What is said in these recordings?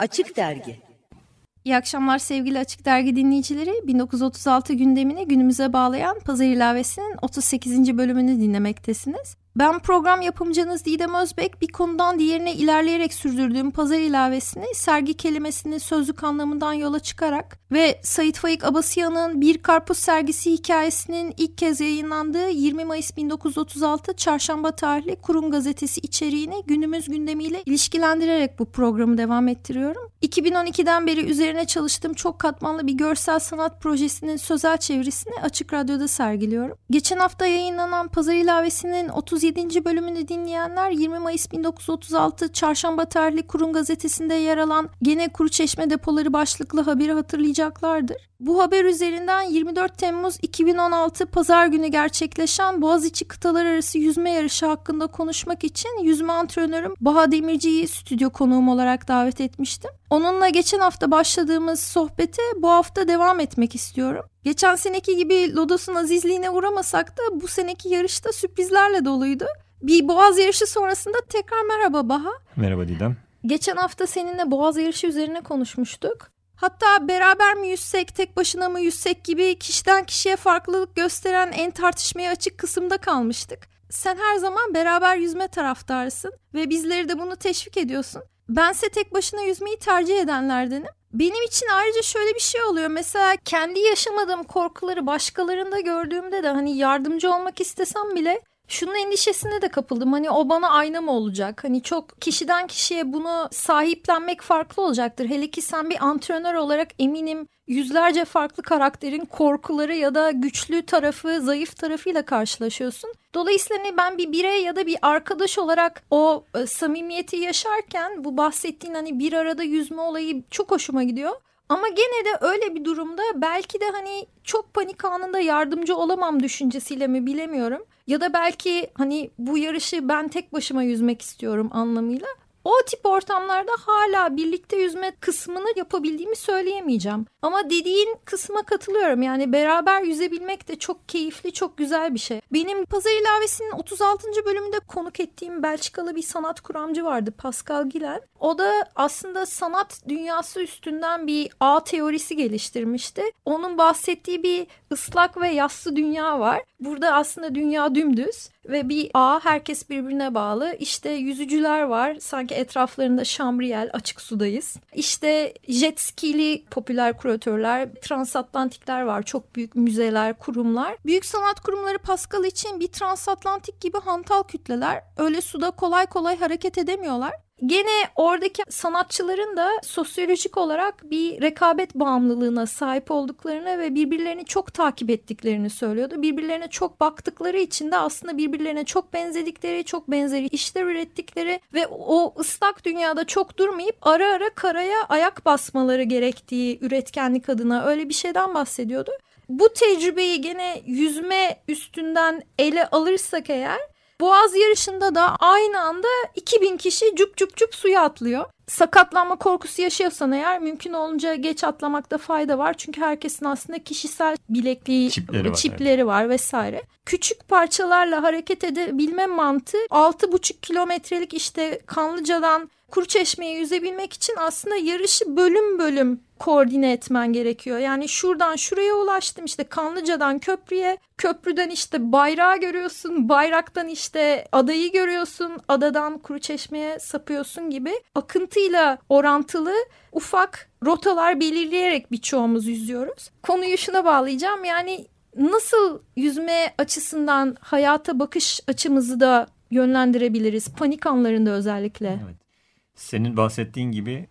Açık Dergi İyi akşamlar sevgili Açık Dergi dinleyicileri. 1936 gündemini günümüze bağlayan Pazar İlavesi'nin 38. bölümünü dinlemektesiniz. Ben program yapımcınız Didem Özbek bir konudan diğerine ilerleyerek sürdürdüğüm pazar ilavesini sergi kelimesinin sözlük anlamından yola çıkarak ve Sait Faik Abasıyan'ın Bir Karpuz sergisi hikayesinin ilk kez yayınlandığı 20 Mayıs 1936 Çarşamba tarihli Kurum Gazetesi içeriğini günümüz gündemiyle ilişkilendirerek bu programı devam ettiriyorum. 2012'den beri üzerine çalıştığım çok katmanlı bir görsel sanat projesinin sözel çevirisini Açık Radyo'da sergiliyorum. Geçen hafta yayınlanan Pazar ilavesinin 37 37. bölümünü dinleyenler 20 Mayıs 1936 Çarşamba tarihli Kurum gazetesinde yer alan Gene Kuru Çeşme depoları başlıklı haberi hatırlayacaklardır. Bu haber üzerinden 24 Temmuz 2016 Pazar günü gerçekleşen Boğaziçi kıtalar arası yüzme yarışı hakkında konuşmak için yüzme antrenörüm Baha Demirci'yi stüdyo konuğum olarak davet etmiştim. Onunla geçen hafta başladığımız sohbete bu hafta devam etmek istiyorum. Geçen seneki gibi Lodos'un azizliğine uğramasak da bu seneki yarışta sürprizlerle doluydu. Bir boğaz yarışı sonrasında tekrar merhaba Baha. Merhaba Didem. Geçen hafta seninle boğaz yarışı üzerine konuşmuştuk. Hatta beraber mi yüzsek, tek başına mı yüzsek gibi kişiden kişiye farklılık gösteren en tartışmaya açık kısımda kalmıştık. Sen her zaman beraber yüzme taraftarısın ve bizleri de bunu teşvik ediyorsun. Bense tek başına yüzmeyi tercih edenlerdenim. Benim için ayrıca şöyle bir şey oluyor. Mesela kendi yaşamadığım korkuları başkalarında gördüğümde de hani yardımcı olmak istesem bile şunun endişesine de kapıldım. Hani o bana ayna mı olacak? Hani çok kişiden kişiye bunu sahiplenmek farklı olacaktır. Hele ki sen bir antrenör olarak eminim yüzlerce farklı karakterin korkuları ya da güçlü tarafı, zayıf tarafıyla karşılaşıyorsun. Dolayısıyla hani ben bir birey ya da bir arkadaş olarak o e, samimiyeti yaşarken bu bahsettiğin hani bir arada yüzme olayı çok hoşuma gidiyor. Ama gene de öyle bir durumda belki de hani çok panik anında yardımcı olamam düşüncesiyle mi bilemiyorum. Ya da belki hani bu yarışı ben tek başıma yüzmek istiyorum anlamıyla. O tip ortamlarda hala birlikte yüzme kısmını yapabildiğimi söyleyemeyeceğim. Ama dediğin kısma katılıyorum. Yani beraber yüzebilmek de çok keyifli, çok güzel bir şey. Benim Pazar İlavesi'nin 36. bölümünde konuk ettiğim Belçikalı bir sanat kuramcı vardı Pascal Gilen. O da aslında sanat dünyası üstünden bir ağ teorisi geliştirmişti. Onun bahsettiği bir ıslak ve yassı dünya var. Burada aslında dünya dümdüz ve bir ağ herkes birbirine bağlı. İşte yüzücüler var. Sanki etraflarında şamriyel açık sudayız. İşte jet skili popüler kuratörler, transatlantikler var. Çok büyük müzeler, kurumlar. Büyük sanat kurumları Pascal için bir transatlantik gibi hantal kütleler. Öyle suda kolay kolay hareket edemiyorlar. Gene oradaki sanatçıların da sosyolojik olarak bir rekabet bağımlılığına sahip olduklarını ve birbirlerini çok takip ettiklerini söylüyordu. Birbirlerine çok baktıkları için de aslında birbirlerine çok benzedikleri, çok benzeri işler ürettikleri ve o ıslak dünyada çok durmayıp ara ara karaya ayak basmaları gerektiği üretkenlik adına öyle bir şeyden bahsediyordu. Bu tecrübeyi gene yüzme üstünden ele alırsak eğer Boğaz yarışında da aynı anda 2000 kişi cup cup cup suya atlıyor. Sakatlanma korkusu yaşıyorsan eğer mümkün olunca geç atlamakta fayda var. Çünkü herkesin aslında kişisel bilekliği, çipleri var, çipleri evet. var vesaire. Küçük parçalarla hareket edebilme mantığı 6,5 kilometrelik işte Kanlıca'dan Kuruçeşme'ye yüzebilmek için aslında yarışı bölüm bölüm koordine etmen gerekiyor. Yani şuradan şuraya ulaştım işte Kanlıca'dan köprüye, köprüden işte bayrağı görüyorsun, bayraktan işte adayı görüyorsun, adadan Kuruçeşme'ye sapıyorsun gibi akıntıyla orantılı ufak rotalar belirleyerek birçoğumuz yüzüyoruz. Konuyu şuna bağlayacağım yani nasıl yüzme açısından hayata bakış açımızı da yönlendirebiliriz panik anlarında özellikle. Evet. Senin bahsettiğin gibi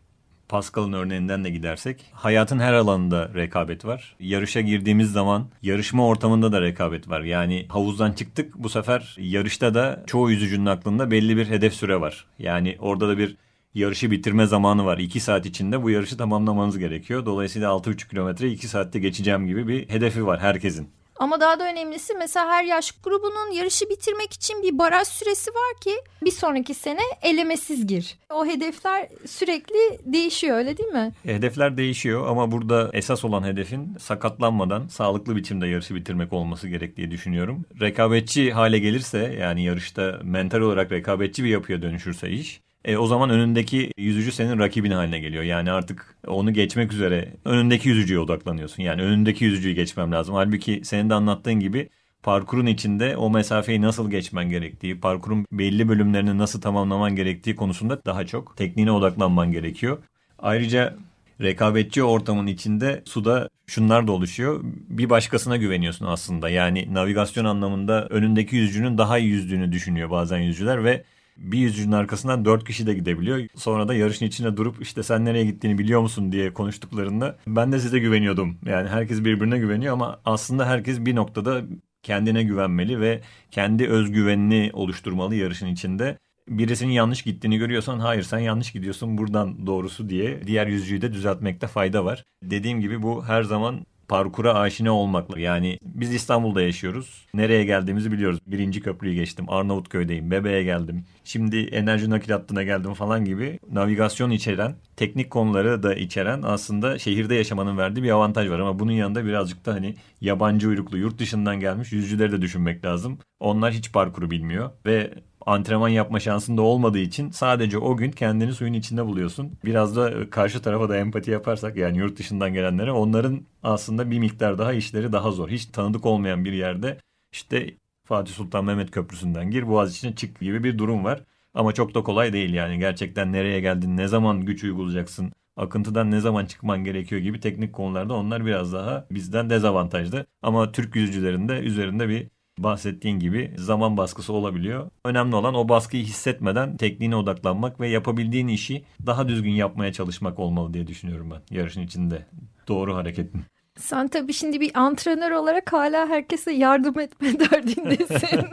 Pascal'ın örneğinden de gidersek hayatın her alanında rekabet var. Yarışa girdiğimiz zaman yarışma ortamında da rekabet var. Yani havuzdan çıktık bu sefer yarışta da çoğu yüzücünün aklında belli bir hedef süre var. Yani orada da bir yarışı bitirme zamanı var. 2 saat içinde bu yarışı tamamlamanız gerekiyor. Dolayısıyla 6,5 kilometre 2 saatte geçeceğim gibi bir hedefi var herkesin. Ama daha da önemlisi mesela her yaş grubunun yarışı bitirmek için bir baraj süresi var ki bir sonraki sene elemesiz gir. O hedefler sürekli değişiyor öyle değil mi? Hedefler değişiyor ama burada esas olan hedefin sakatlanmadan sağlıklı biçimde yarışı bitirmek olması gerek diye düşünüyorum. Rekabetçi hale gelirse yani yarışta mental olarak rekabetçi bir yapıya dönüşürse iş E, o zaman önündeki yüzücü senin rakibin haline geliyor. Yani artık onu geçmek üzere önündeki yüzücüye odaklanıyorsun. Yani önündeki yüzücüyü geçmem lazım. Halbuki senin de anlattığın gibi parkurun içinde o mesafeyi nasıl geçmen gerektiği, parkurun belli bölümlerini nasıl tamamlaman gerektiği konusunda daha çok tekniğine odaklanman gerekiyor. Ayrıca rekabetçi ortamın içinde suda şunlar da oluşuyor. Bir başkasına güveniyorsun aslında. Yani navigasyon anlamında önündeki yüzücünün daha iyi yüzdüğünü düşünüyor bazen yüzücüler ve bir yüzücünün arkasından dört kişi de gidebiliyor. Sonra da yarışın içine durup işte sen nereye gittiğini biliyor musun diye konuştuklarında ben de size güveniyordum. Yani herkes birbirine güveniyor ama aslında herkes bir noktada kendine güvenmeli ve kendi özgüvenini oluşturmalı yarışın içinde. Birisinin yanlış gittiğini görüyorsan hayır sen yanlış gidiyorsun buradan doğrusu diye diğer yüzücüyü de düzeltmekte fayda var. Dediğim gibi bu her zaman parkura aşina olmakla. Yani biz İstanbul'da yaşıyoruz. Nereye geldiğimizi biliyoruz. Birinci köprüyü geçtim. Arnavutköy'deyim. Bebe'ye geldim. Şimdi enerji nakil hattına geldim falan gibi navigasyon içeren, teknik konuları da içeren aslında şehirde yaşamanın verdiği bir avantaj var. Ama bunun yanında birazcık da hani yabancı uyruklu, yurt dışından gelmiş yüzücüleri de düşünmek lazım. Onlar hiç parkuru bilmiyor ve antrenman yapma şansın da olmadığı için sadece o gün kendini suyun içinde buluyorsun. Biraz da karşı tarafa da empati yaparsak yani yurt dışından gelenlere onların aslında bir miktar daha işleri daha zor. Hiç tanıdık olmayan bir yerde işte Fatih Sultan Mehmet Köprüsü'nden gir Boğaz içine çık gibi bir durum var. Ama çok da kolay değil yani gerçekten nereye geldin, ne zaman güç uygulayacaksın, akıntıdan ne zaman çıkman gerekiyor gibi teknik konularda onlar biraz daha bizden dezavantajlı. Ama Türk yüzücülerinde üzerinde bir bahsettiğin gibi zaman baskısı olabiliyor. Önemli olan o baskıyı hissetmeden tekniğine odaklanmak ve yapabildiğin işi daha düzgün yapmaya çalışmak olmalı diye düşünüyorum ben yarışın içinde. Doğru hareketin. Sen tabii şimdi bir antrenör olarak hala herkese yardım etme derdindesin.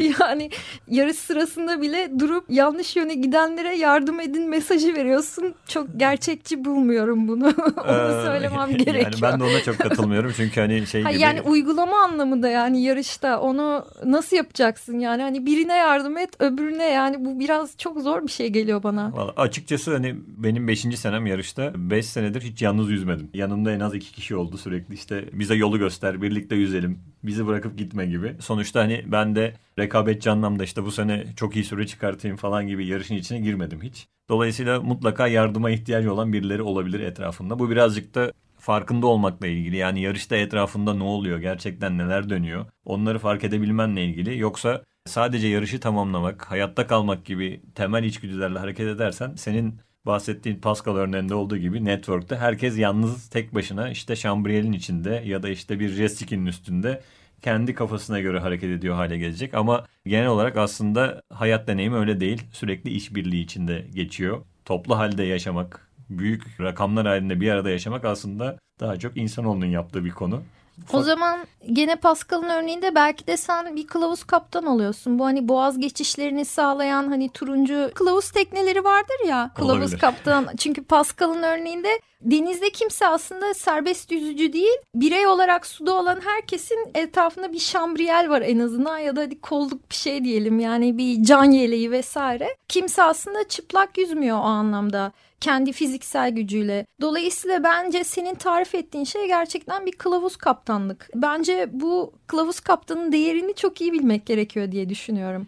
yani yarış sırasında bile durup yanlış yöne gidenlere yardım edin mesajı veriyorsun. Çok gerçekçi bulmuyorum bunu. Onu ee, söylemem gerekiyor. Yani ben de ona çok katılmıyorum çünkü hani şey gibi. Yani uygulama anlamında yani yarışta onu nasıl yapacaksın yani hani birine yardım et öbürüne yani bu biraz çok zor bir şey geliyor bana. Vallahi açıkçası hani benim 5. senem yarışta 5 senedir hiç yalnız yüzmedim. Yanımda en az 2 kişi oldu sürekli işte bize yolu göster, birlikte yüzelim, bizi bırakıp gitme gibi. Sonuçta hani ben de rekabetçi anlamda işte bu sene çok iyi süre çıkartayım falan gibi yarışın içine girmedim hiç. Dolayısıyla mutlaka yardıma ihtiyacı olan birileri olabilir etrafında. Bu birazcık da farkında olmakla ilgili. Yani yarışta etrafında ne oluyor, gerçekten neler dönüyor onları fark edebilmenle ilgili. Yoksa sadece yarışı tamamlamak, hayatta kalmak gibi temel içgüdülerle hareket edersen senin bahsettiğin Pascal örneğinde olduğu gibi network'te herkes yalnız tek başına işte şambriyelin içinde ya da işte bir jet üstünde kendi kafasına göre hareket ediyor hale gelecek. Ama genel olarak aslında hayat deneyimi öyle değil. Sürekli işbirliği içinde geçiyor. Toplu halde yaşamak, büyük rakamlar halinde bir arada yaşamak aslında daha çok insanoğlunun yaptığı bir konu. O zaman gene Pascal'ın örneğinde belki de sen bir kılavuz kaptan oluyorsun. Bu hani boğaz geçişlerini sağlayan hani turuncu kılavuz tekneleri vardır ya. Kılavuz Olabilir. kaptan. Çünkü Pascal'ın örneğinde denizde kimse aslında serbest yüzücü değil. Birey olarak suda olan herkesin etrafında bir şambriyel var en azından ya da hadi kolluk bir şey diyelim yani bir can yeleği vesaire. Kimse aslında çıplak yüzmüyor o anlamda kendi fiziksel gücüyle. Dolayısıyla bence senin tarif ettiğin şey gerçekten bir kılavuz kaptanlık. Bence bu kılavuz kaptanın değerini çok iyi bilmek gerekiyor diye düşünüyorum.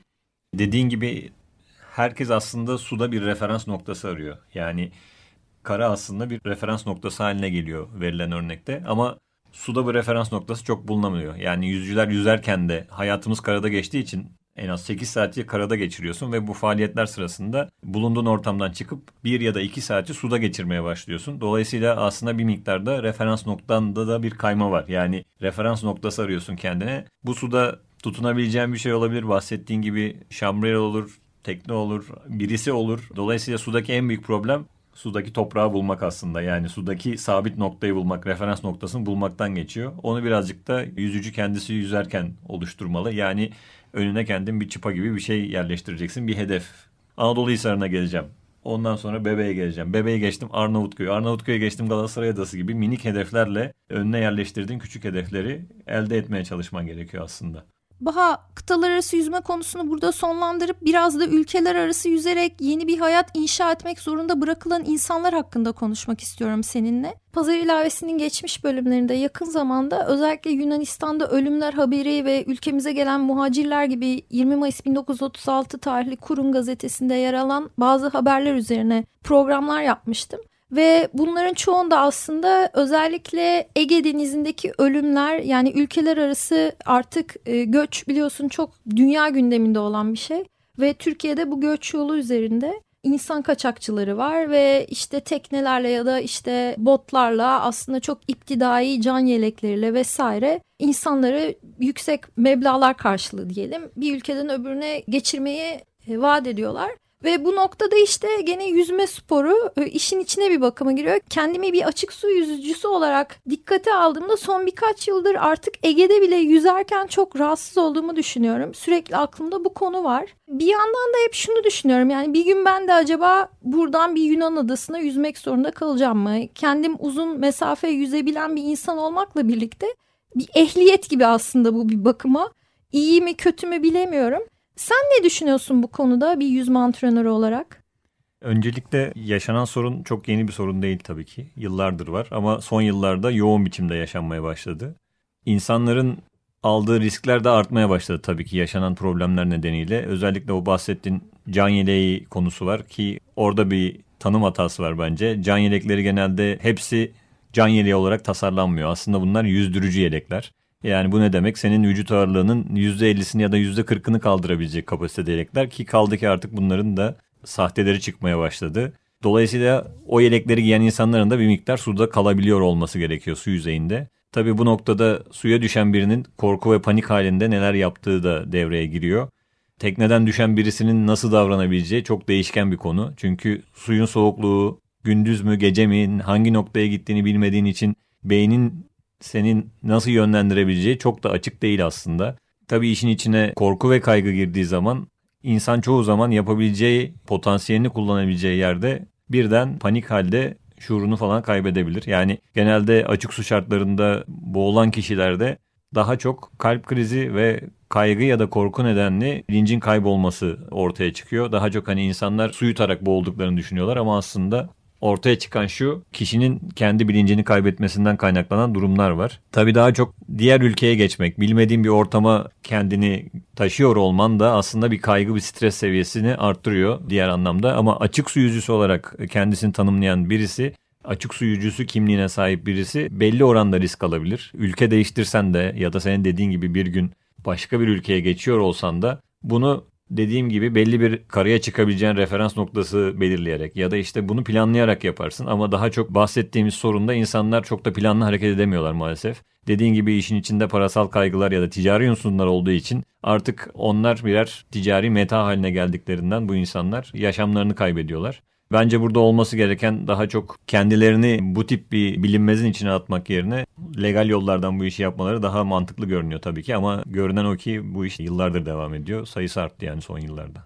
Dediğin gibi herkes aslında suda bir referans noktası arıyor. Yani kara aslında bir referans noktası haline geliyor verilen örnekte ama suda bu referans noktası çok bulunamıyor. Yani yüzücüler yüzerken de hayatımız karada geçtiği için en az 8 saati karada geçiriyorsun ve bu faaliyetler sırasında bulunduğun ortamdan çıkıp 1 ya da 2 saati suda geçirmeye başlıyorsun. Dolayısıyla aslında bir miktarda referans noktanda da bir kayma var. Yani referans noktası arıyorsun kendine. Bu suda tutunabileceğin bir şey olabilir. Bahsettiğin gibi şambriyel olur, tekne olur, birisi olur. Dolayısıyla sudaki en büyük problem sudaki toprağı bulmak aslında. Yani sudaki sabit noktayı bulmak, referans noktasını bulmaktan geçiyor. Onu birazcık da yüzücü kendisi yüzerken oluşturmalı. Yani önüne kendin bir çıpa gibi bir şey yerleştireceksin. Bir hedef. Anadolu Hisarı'na geleceğim. Ondan sonra Bebe'ye geleceğim. Bebe'ye geçtim Arnavutköy. Arnavutköy'e geçtim Galatasaray Adası gibi minik hedeflerle önüne yerleştirdiğin küçük hedefleri elde etmeye çalışman gerekiyor aslında. Baha kıtalar arası yüzme konusunu burada sonlandırıp biraz da ülkeler arası yüzerek yeni bir hayat inşa etmek zorunda bırakılan insanlar hakkında konuşmak istiyorum seninle. Pazar ilavesinin geçmiş bölümlerinde yakın zamanda özellikle Yunanistan'da ölümler haberi ve ülkemize gelen muhacirler gibi 20 Mayıs 1936 tarihli Kurum gazetesinde yer alan bazı haberler üzerine programlar yapmıştım. Ve bunların çoğunda aslında özellikle Ege Denizi'ndeki ölümler yani ülkeler arası artık e, göç biliyorsun çok dünya gündeminde olan bir şey. Ve Türkiye'de bu göç yolu üzerinde insan kaçakçıları var ve işte teknelerle ya da işte botlarla aslında çok iptidai can yelekleriyle vesaire insanları yüksek meblalar karşılığı diyelim bir ülkeden öbürüne geçirmeyi e, vaat ediyorlar. Ve bu noktada işte gene yüzme sporu e, işin içine bir bakıma giriyor. Kendimi bir açık su yüzücüsü olarak dikkate aldığımda son birkaç yıldır artık Ege'de bile yüzerken çok rahatsız olduğumu düşünüyorum. Sürekli aklımda bu konu var. Bir yandan da hep şunu düşünüyorum yani bir gün ben de acaba buradan bir Yunan adasına yüzmek zorunda kalacağım mı? Kendim uzun mesafe yüzebilen bir insan olmakla birlikte bir ehliyet gibi aslında bu bir bakıma. İyi mi kötü mü bilemiyorum. Sen ne düşünüyorsun bu konuda bir yüzme antrenörü olarak? Öncelikle yaşanan sorun çok yeni bir sorun değil tabii ki. Yıllardır var ama son yıllarda yoğun biçimde yaşanmaya başladı. İnsanların aldığı riskler de artmaya başladı tabii ki yaşanan problemler nedeniyle. Özellikle o bahsettiğin can yeleği konusu var ki orada bir tanım hatası var bence. Can yelekleri genelde hepsi can yeleği olarak tasarlanmıyor. Aslında bunlar yüzdürücü yelekler. Yani bu ne demek? Senin vücut ağırlığının %50'sini ya da %40'ını kaldırabilecek kapasitede yelekler ki kaldı ki artık bunların da sahteleri çıkmaya başladı. Dolayısıyla o yelekleri giyen insanların da bir miktar suda kalabiliyor olması gerekiyor su yüzeyinde. Tabi bu noktada suya düşen birinin korku ve panik halinde neler yaptığı da devreye giriyor. Tekneden düşen birisinin nasıl davranabileceği çok değişken bir konu. Çünkü suyun soğukluğu gündüz mü gece mi hangi noktaya gittiğini bilmediğin için beynin senin nasıl yönlendirebileceği çok da açık değil aslında. Tabii işin içine korku ve kaygı girdiği zaman insan çoğu zaman yapabileceği, potansiyelini kullanabileceği yerde birden panik halde şuurunu falan kaybedebilir. Yani genelde açık su şartlarında boğulan kişilerde daha çok kalp krizi ve kaygı ya da korku nedenli bilincin kaybolması ortaya çıkıyor. Daha çok hani insanlar su yutarak boğulduklarını düşünüyorlar ama aslında ortaya çıkan şu kişinin kendi bilincini kaybetmesinden kaynaklanan durumlar var. Tabi daha çok diğer ülkeye geçmek, bilmediğin bir ortama kendini taşıyor olman da aslında bir kaygı, bir stres seviyesini arttırıyor diğer anlamda. Ama açık su yüzücüsü olarak kendisini tanımlayan birisi açık su yüzücüsü kimliğine sahip birisi belli oranda risk alabilir. Ülke değiştirsen de ya da senin dediğin gibi bir gün başka bir ülkeye geçiyor olsan da bunu dediğim gibi belli bir karaya çıkabileceğin referans noktası belirleyerek ya da işte bunu planlayarak yaparsın ama daha çok bahsettiğimiz sorunda insanlar çok da planlı hareket edemiyorlar maalesef. Dediğin gibi işin içinde parasal kaygılar ya da ticari unsurlar olduğu için artık onlar birer ticari meta haline geldiklerinden bu insanlar yaşamlarını kaybediyorlar. Bence burada olması gereken daha çok kendilerini bu tip bir bilinmezin içine atmak yerine legal yollardan bu işi yapmaları daha mantıklı görünüyor tabii ki ama görünen o ki bu iş yıllardır devam ediyor. Sayısı arttı yani son yıllarda.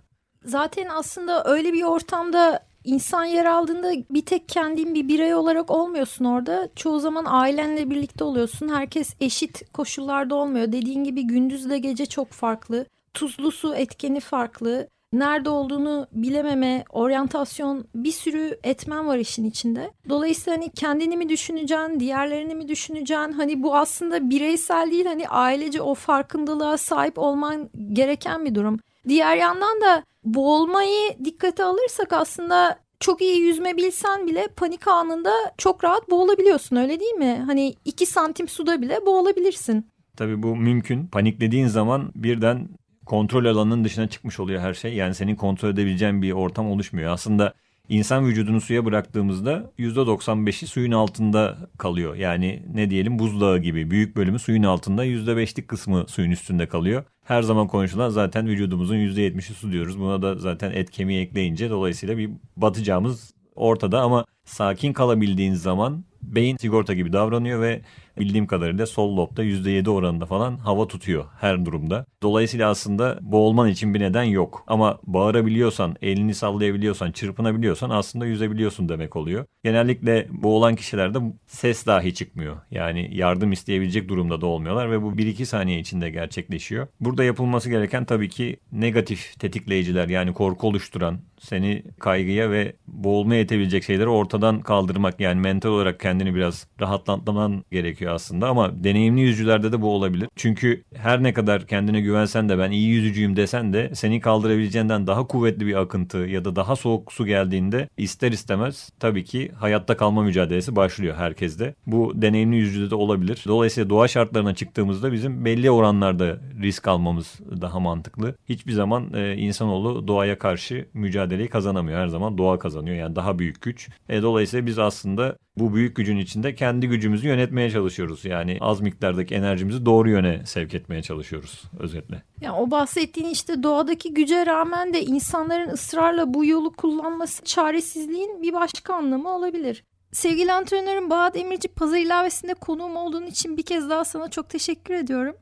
Zaten aslında öyle bir ortamda insan yer aldığında bir tek kendin bir birey olarak olmuyorsun orada. Çoğu zaman ailenle birlikte oluyorsun. Herkes eşit koşullarda olmuyor. Dediğin gibi gündüzle gece çok farklı. Tuzlu su etkeni farklı nerede olduğunu bilememe, oryantasyon bir sürü etmen var işin içinde. Dolayısıyla hani kendini mi düşüneceksin, diğerlerini mi düşüneceksin? Hani bu aslında bireysel değil hani ailece o farkındalığa sahip olman gereken bir durum. Diğer yandan da boğulmayı dikkate alırsak aslında çok iyi yüzme bilsen bile panik anında çok rahat boğulabiliyorsun öyle değil mi? Hani iki santim suda bile boğulabilirsin. Tabii bu mümkün. Paniklediğin zaman birden kontrol alanının dışına çıkmış oluyor her şey. Yani senin kontrol edebileceğin bir ortam oluşmuyor. Aslında insan vücudunu suya bıraktığımızda %95'i suyun altında kalıyor. Yani ne diyelim buzdağı gibi büyük bölümü suyun altında %5'lik kısmı suyun üstünde kalıyor. Her zaman konuşulan zaten vücudumuzun %70'i su diyoruz. Buna da zaten et kemiği ekleyince dolayısıyla bir batacağımız ortada ama sakin kalabildiğin zaman beyin sigorta gibi davranıyor ve bildiğim kadarıyla sol lobda %7 oranında falan hava tutuyor her durumda. Dolayısıyla aslında boğulman için bir neden yok. Ama bağırabiliyorsan, elini sallayabiliyorsan, çırpınabiliyorsan aslında yüzebiliyorsun demek oluyor. Genellikle boğulan kişilerde ses dahi çıkmıyor. Yani yardım isteyebilecek durumda da olmuyorlar ve bu 1-2 saniye içinde gerçekleşiyor. Burada yapılması gereken tabii ki negatif tetikleyiciler yani korku oluşturan, seni kaygıya ve boğulmaya itebilecek şeyleri ortadan kaldırmak yani mental olarak kendini biraz rahatlatman gerekiyor aslında ama deneyimli yüzücülerde de bu olabilir. Çünkü her ne kadar kendine güvensen de ben iyi yüzücüyüm desen de seni kaldırabileceğinden daha kuvvetli bir akıntı ya da daha soğuk su geldiğinde ister istemez tabii ki hayatta kalma mücadelesi başlıyor herkeste. Bu deneyimli yüzücüde de olabilir. Dolayısıyla doğa şartlarına çıktığımızda bizim belli oranlarda risk almamız daha mantıklı. Hiçbir zaman e, insanoğlu doğaya karşı mücadeleyi kazanamıyor. Her zaman doğa kazanıyor. Yani daha büyük güç. E, dolayısıyla biz aslında bu büyük gücün içinde kendi gücümüzü yönetmeye çalışıyoruz. Yani az miktardaki enerjimizi doğru yöne sevk etmeye çalışıyoruz özetle. Ya o bahsettiğin işte doğadaki güce rağmen de insanların ısrarla bu yolu kullanması çaresizliğin bir başka anlamı olabilir. Sevgili antrenörüm Bahat Emirci pazar ilavesinde konuğum olduğun için bir kez daha sana çok teşekkür ediyorum.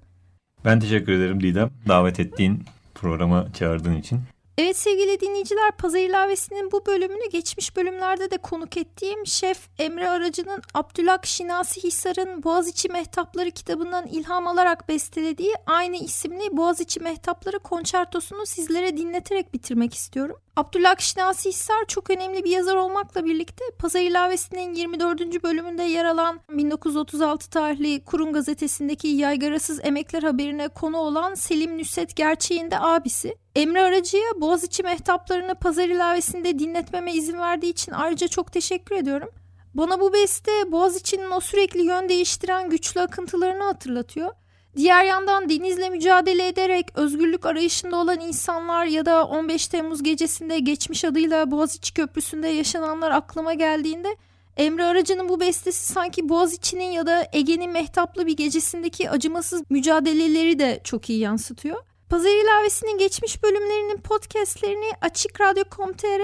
Ben teşekkür ederim Didem. Davet ettiğin programa çağırdığın için. Evet sevgili dinleyiciler Pazar ilavesinin bu bölümünü geçmiş bölümlerde de konuk ettiğim Şef Emre Aracı'nın Abdülhak Şinasi Hisar'ın Boğaziçi Mehtapları kitabından ilham alarak bestelediği aynı isimli Boğaziçi Mehtapları konçertosunu sizlere dinleterek bitirmek istiyorum. Abdülhak Şinasi Hisar çok önemli bir yazar olmakla birlikte Pazar ilavesinin 24. bölümünde yer alan 1936 tarihli Kurum gazetesindeki yaygarasız emekler haberine konu olan Selim Nüset Gerçeğin de abisi. Emre Aracı'ya Boğaziçi mehtaplarını pazar ilavesinde dinletmeme izin verdiği için ayrıca çok teşekkür ediyorum. Bana bu beste Boğaziçi'nin o sürekli yön değiştiren güçlü akıntılarını hatırlatıyor. Diğer yandan denizle mücadele ederek özgürlük arayışında olan insanlar ya da 15 Temmuz gecesinde geçmiş adıyla Boğaziçi Köprüsü'nde yaşananlar aklıma geldiğinde Emre Aracı'nın bu bestesi sanki Boğaziçi'nin ya da Ege'nin mehtaplı bir gecesindeki acımasız mücadeleleri de çok iyi yansıtıyor. Pazar ilavesinin geçmiş bölümlerinin podcastlerini Açık Radyo.com.tr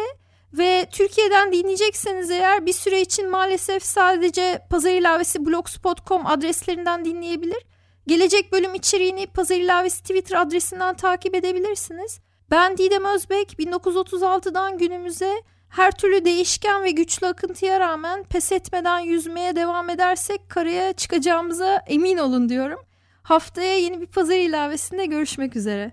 ve Türkiye'den dinleyecekseniz eğer bir süre için maalesef sadece Pazar ilavesi blogspot.com adreslerinden dinleyebilir. Gelecek bölüm içeriğini Pazar ilavesi Twitter adresinden takip edebilirsiniz. Ben Didem Özbek 1936'dan günümüze her türlü değişken ve güçlü akıntıya rağmen pes etmeden yüzmeye devam edersek karaya çıkacağımıza emin olun diyorum. Haftaya yeni bir pazar ilavesinde görüşmek üzere.